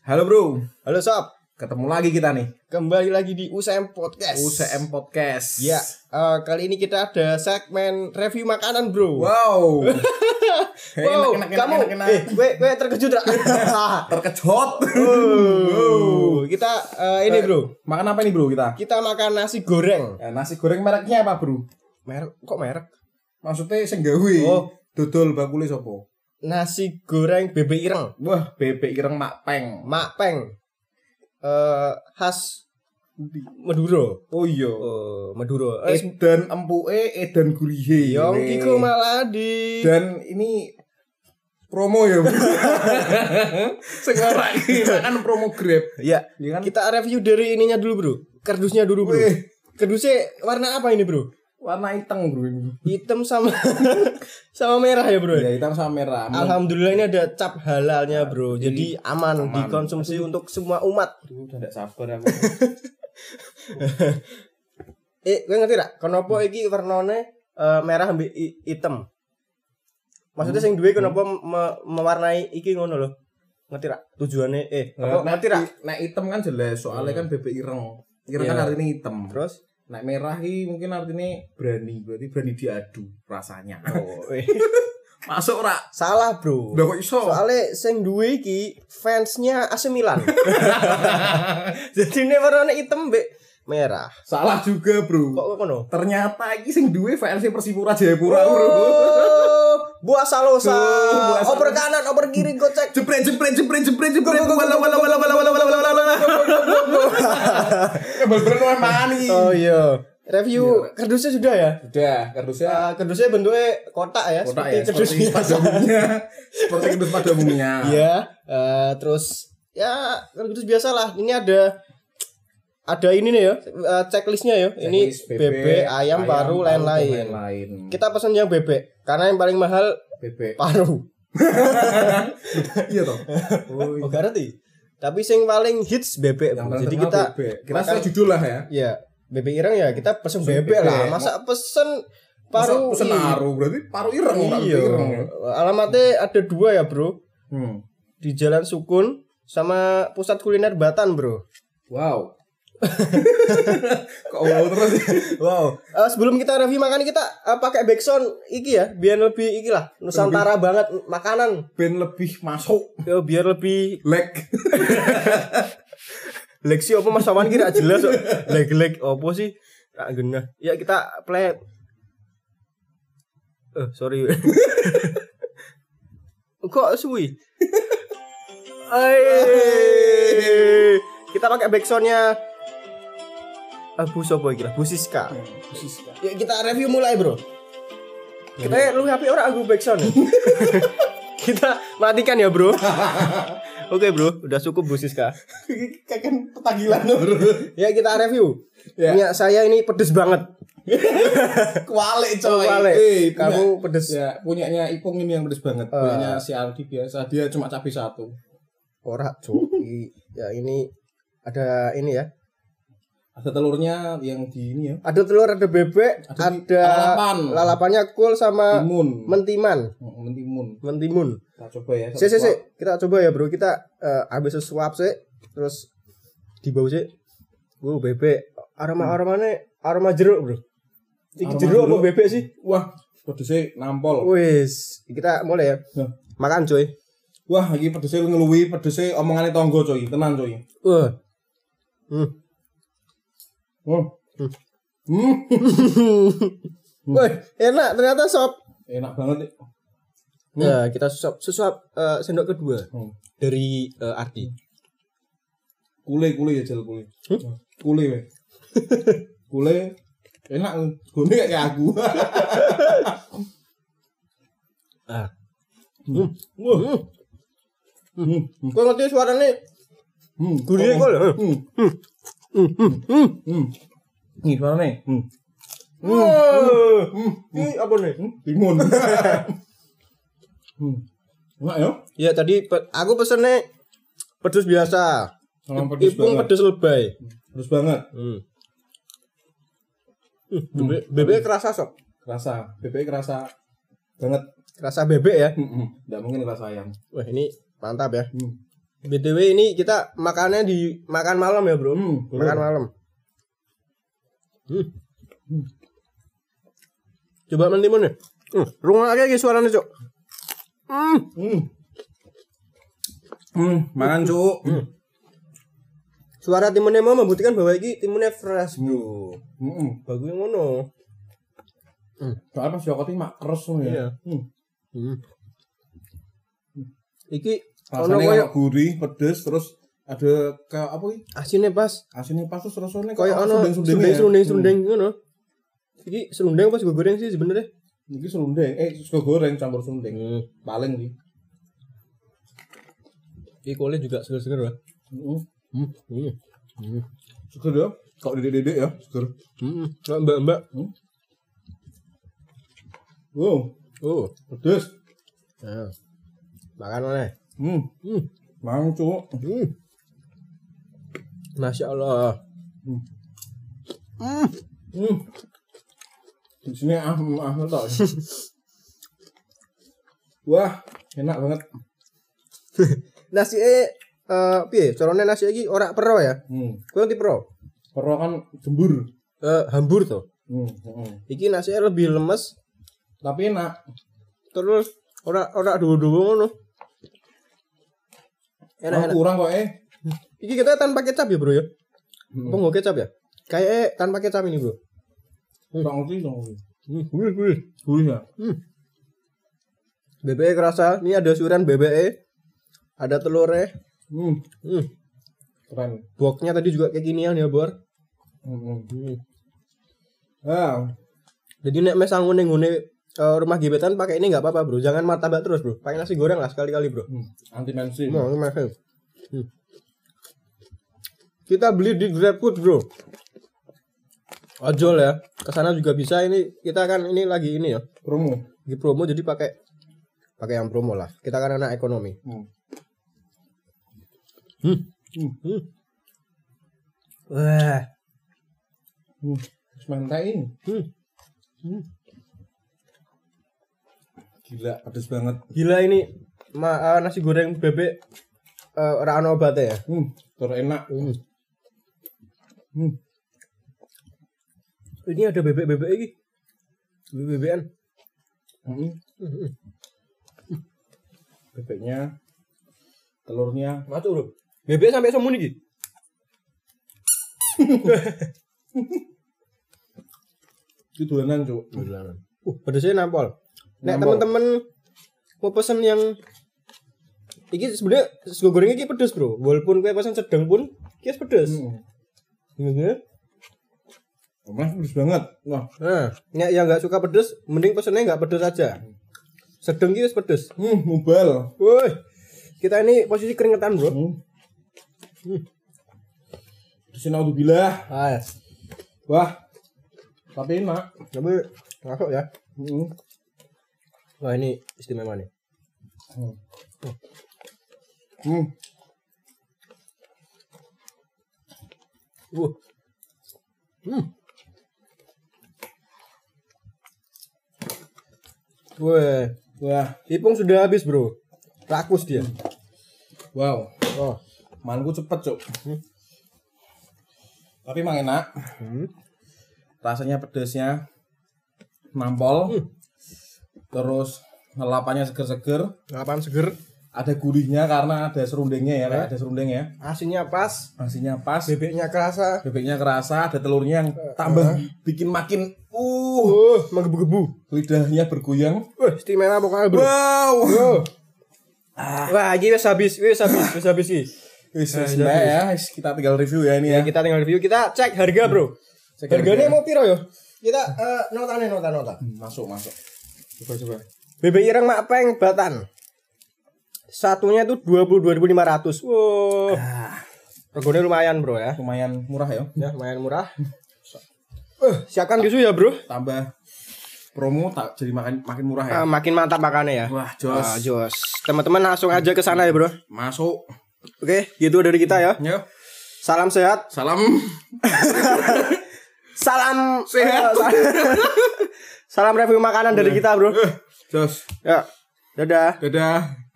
Halo bro, Halo sob, ketemu lagi kita nih kembali lagi di UCM Podcast. UCM Podcast. Ya, eh, kali ini kita ada segmen review makanan bro. Wow. Wow, enak, enak, kamu, enak, enak, eh, gue, gue terkejut gak? Terkejut. oh, kita eh, ini bro, Makan apa nih bro kita? kita makan nasi goreng. Eh, nasi goreng mereknya apa bro? Merek, kok merek? Maksudnya sing gawe. Oh. Dodol bakule sopo? Nasi goreng bebek ireng, Wah, bebek ireng mak peng. mak peng, eh khas Madura. Oh iya. Oh, Madura. Eh, Edan empuke, edan gurihe. Ini. Kiko malah di Dan ini promo ya. ora iki kan promo Grab. Ya, Ya kan? kita review dari ininya dulu bro, kardusnya dulu bro. Wih. Kardusnya warna apa ini bro? Warna hitam bro ini. Hitam sama sama merah ya bro. Ya hitam sama merah. Alhamdulillah ini ada cap halalnya bro, jadi aman, aman. dikonsumsi untuk semua umat. Aduh, udah gak sabar aku. Eh, gue ngerti gak? Kenapa iki warnane eh, merah hi- hitam? Maksudnya sing duwe kenapa me- mewarnai iki ngono loh? Ngerti gak? Tujuannya eh apa Nah, ngerti gak? Nek hitam kan jelas, soalnya kan bebek ireng. Ireng Iya. kan artinya hitam. Terus Nek merah ini mungkin artinya berani, berarti berani diadu rasanya. oh, Masuk ora? salah bro. Udah kok iso? Soalnya sing duwe iki fansnya AC Milan. Jadi ini warnanya hitam mbek merah. Salah juga, Bro. Kok ngono? Ternyata iki sing duwe versi Persipura Jayapura, Bro. Buah salosa. Oh, oper kanan, oper kiri, gocek. Jepret, jepret, jepret, jepret, jepret. Wala wala wala wala wala wala wala wala. Kebel-belen mani. Oh iya. Review ya. kardusnya sudah ya? Sudah, kardusnya. Uh, kardusnya bentuknya kotak ya, kotak seperti kardus seperti pada umumnya. seperti kardus pada umumnya. Iya, uh, terus ya kardus biasa lah. Ini ada ada ini nih ya, eh, checklistnya ya. Ini Checklist bebek, ayam, paru, dan lain-lain. Kita pesan yang bebek karena yang paling mahal bebek. paru. Iya toh. Oh, Oh, gak ngerti. Tapi yang paling hits bebek. yang Jadi kita bebek. Kita makan- judul lah ya. ya bebek ireng ya kita pesen Pesen bebek, bebek. lah. Masa pesen paru? Pesen paru berarti paru ireng Iya. ireng. ya. Alamatnya ada dua ya bro. Hmm. Di Jalan Sukun sama pusat kuliner Batan bro. Wow. Kok wow terus? Wow. Eh, sebelum kita review makan kita eh, pakai backsound iki ya, biar lebih iki lah Nusantara banget makanan. Ben lebih masuk Yo, biar lebih leg. leksi apa Mas Awan kira jelas kok. Leg-leg apa sih? Tak genah. Ya kita play. Eh, sorry. Kok suwi? Hai. Kita pakai backsoundnya eh, Bu Sopo iki lah, Bu Siska. Ya kita review mulai, Bro. Kita lu HP orang aku backsound. ya? kita matikan ya, Bro. Oke, Bro. Udah cukup Bu Siska. Kayak kan petagilan bro. Ya kita review. Ya. Punya saya ini pedes banget. Kualik coy. Wale, Eh, kamu punya- pedes. Ya, punyanya Ipung ini yang pedes banget. Punyanya si Aldi biasa dia cuma cabai satu. Ora, Cuk. I- ya ini ada ini ya. Ada telurnya yang di ini ya. Ada telur, ada bebek, Ada ada, lalapan. lalapannya kul sama Timun. mentiman. Oh, Mentimun. Mentimun. Kita coba ya. Si, si, si. Kita coba ya, Bro. Kita eh, habis sesuap sih, terus dibau sih. Wow, bebek. Aroma jeruk, Bro. Iki Aroma jeruk apa jeruk. bebek sih? Wah, pedesnya nampol. Wis, kita mulai ya. Ya. Makan, coy. Wah, iki pedesnya ngeluwi, pedesnya omongannya tonggo coy. Tenang coy. Wah. Hmm. Oh. Hmm. Woi, enak ternyata sop. Enak banget. Ya, kita susup susup eh, sendok kedua Hmm. dari eh, Ardi. Kule kule ya jel kule. Hmm? Kule we. kule enak kule kayak aku. Ah. Hmm. Wah. Hmm. Kau ngerti suaranya Hmm. gurih kok. Hmm. Hmm, hmm, hmm. Hmm. Nih suara nih. Hmm. Wah. Hmm. Ini apa nih? Hmm. Timun. hmm. Enak ya? Ya tadi aku pesennya pedes biasa. Kalau pedes Ipung banget. pedes lebay. Pedes banget. Hmm. Hmm, bebek, bebek kerasa sok. Kerasa. Bebek kerasa banget. Kerasa bebek ya. Hmm. hmm. Nggak mungkin kerasa ayam. Wah, ini mantap ya. Hmm. BTW ini kita makannya di makan malam ya, Bro. Hmm, makan malam. Hmm. Coba mentimun ya. Hmm, rungu aja guys suaranya, Cok. Hmm. Hmm. Hmm, mangan cuk. Suara timunnya mau membuktikan bahwa ini timunnya fresh, Bro. Heeh. Bagus yang ngono. Soalnya pas Joko mak keres ngono Iya. ya. Hmm. Hmm. Iki Rasanya koyo kayak gurih, pedes, terus ada kayak apa sih? asinnya pas. Asinnya pas terus rasanya Koyo ono sundeng-sundengnya ya. serundeng serundeng ngono. Iki serundeng pas gue goreng sih sebenarnya. Hmm. Ini serundeng, eh sego goreng campur sundeng. Hmm. Paling sih. Iki kulit juga seger-seger lah. Heeh. Hmm. Hmm. Hmm. Seger ya. Kok dedek-dedek ya, seger. Hmm. Nah, Mbak-mbak. Wow, Oh. pedes. Nah. Makan oleh. Hmm. Hmm. Mang cuk. Hmm. Masya Allah. Hmm. Hmm. Hmm. Di sini ah ah tok. Wah, enak banget. Nasi eh eh piye? Carane nasi iki ora pro ya? Hmm. Kuwi nanti pro. Perro kan jembur. Eh hambur tuh. Hmm. hmm. Iki nasi lebih lemes Tapi enak. terus ora ora duwu-duwu ngono. Enak Kurang enak. kurang kok eh. Iki kita tanpa kecap ya, Bro ya? Hmm. Apa nggak kecap ya? Kayak eh, tanpa kecap ini, Bro. Kurang ngerti dong. Hmm, gurih, gurih. Gurih ya. BBE kerasa. Ini ada suran BBE. Ada telurnya. Hmm. Hmm. Keren. Boknya tadi juga kayak ginian ya, Bor. Hmm. Hmm. Ah, Jadi nek mes ngune ngune eh, rumah gebetan pakai ini nggak apa-apa, Bro. Jangan martabak terus, Bro. Pakai nasi goreng lah sekali-kali, Bro. hmm. anti mainstream. Mau mahal. Hmm. Kita beli di GrabFood, Bro. Ojol ya. Ke sana juga bisa ini kita kan ini lagi ini ya. Promo. Lagi promo jadi pakai pakai yang promo lah. Kita kan anak ekonomi. Hmm. Hmm. Hmm. Hmm. Wah. Hmm. Mantain. Hmm. Hmm. Gila, pedes banget. Gila ini ma, eh, nasi goreng bebek eh, ora ana ya. Hmm. Terenak. Hmm. Hmm. Ini ada bebek-bebek ini. Bebek-bebekan. Hmm. Hmm. Bebeknya, telurnya. Matu bro. Bebek sampai semua nih. Itu dolanan, Cuk. Uh, pedasnya nampol. Nek temen-temen mau pesen yang Iki sebenarnya sego goreng iki pedes, Bro. Walaupun kue pesen sedang pun iki pedes. Hmm. Gitu. Emang pedes banget. Wah. Nah, nek yang nggak suka pedes, mending pesennya nggak pedes aja. Sedang iki wis pedes. Hmm, mubal. Woi. Kita ini posisi keringetan, Bro. Hmm. Hmm. Terus naudzubillah. Ah, ya. Wah. Tapi enak. Tapi masuk ya. Hmm. Wah, ini istimewa nih. Hmm. Hmm. Uh. Hmm. Weh, Wah. Ipung sudah habis, Bro. Rakus dia. Wow. Oh. Manku cepet, Cuk. Hmm. Tapi emang enak. Hmm. Rasanya pedesnya nampol. Hmm. Terus ngelapannya seger-seger. Lapan seger, Ada gurihnya karena ada serundengnya ya, Eh. ada serundeng ya. asinnya pas, Asinnya pas, bebeknya kerasa. bebeknya kerasa, ada telurnya yang tambah bikin makin uh Uh, menggebu-gebu. lidahnya bergoyang. Wah, istimewa pokoknya, Bro. Wow. Oh. Wah, ini wis habis, wis habis, wis habis sih. Wis Nah, wis, ya, kita tinggal review ya ini Ya, ya. kita tinggal review, kita cek harga, Bro. Cek Harganya harga. mau piro yo? Kita eh nota nih, nota nota. Hmm, Masuk, masuk. Coba coba. Bebek ireng Makpeng Batan. Satunya itu 22.500. Wow. Regane lumayan, Bro ya. Lumayan murah ya. Ya, lumayan murah. Eh, siapkan tisu ya, Bro. Tambah promo tak jadi makin makin murah ya. Ah, makin mantap makannya ya. Wah, jos. Ah, jos. Teman-teman langsung aja ke sana ya, Bro. Masuk. Oke, gitu dari kita ya. Ya. Salam sehat. Salam. Salam Sehat. eh, sa- salam review makanan dari kita, Bro. Jos. Ya. Dadah. Dadah.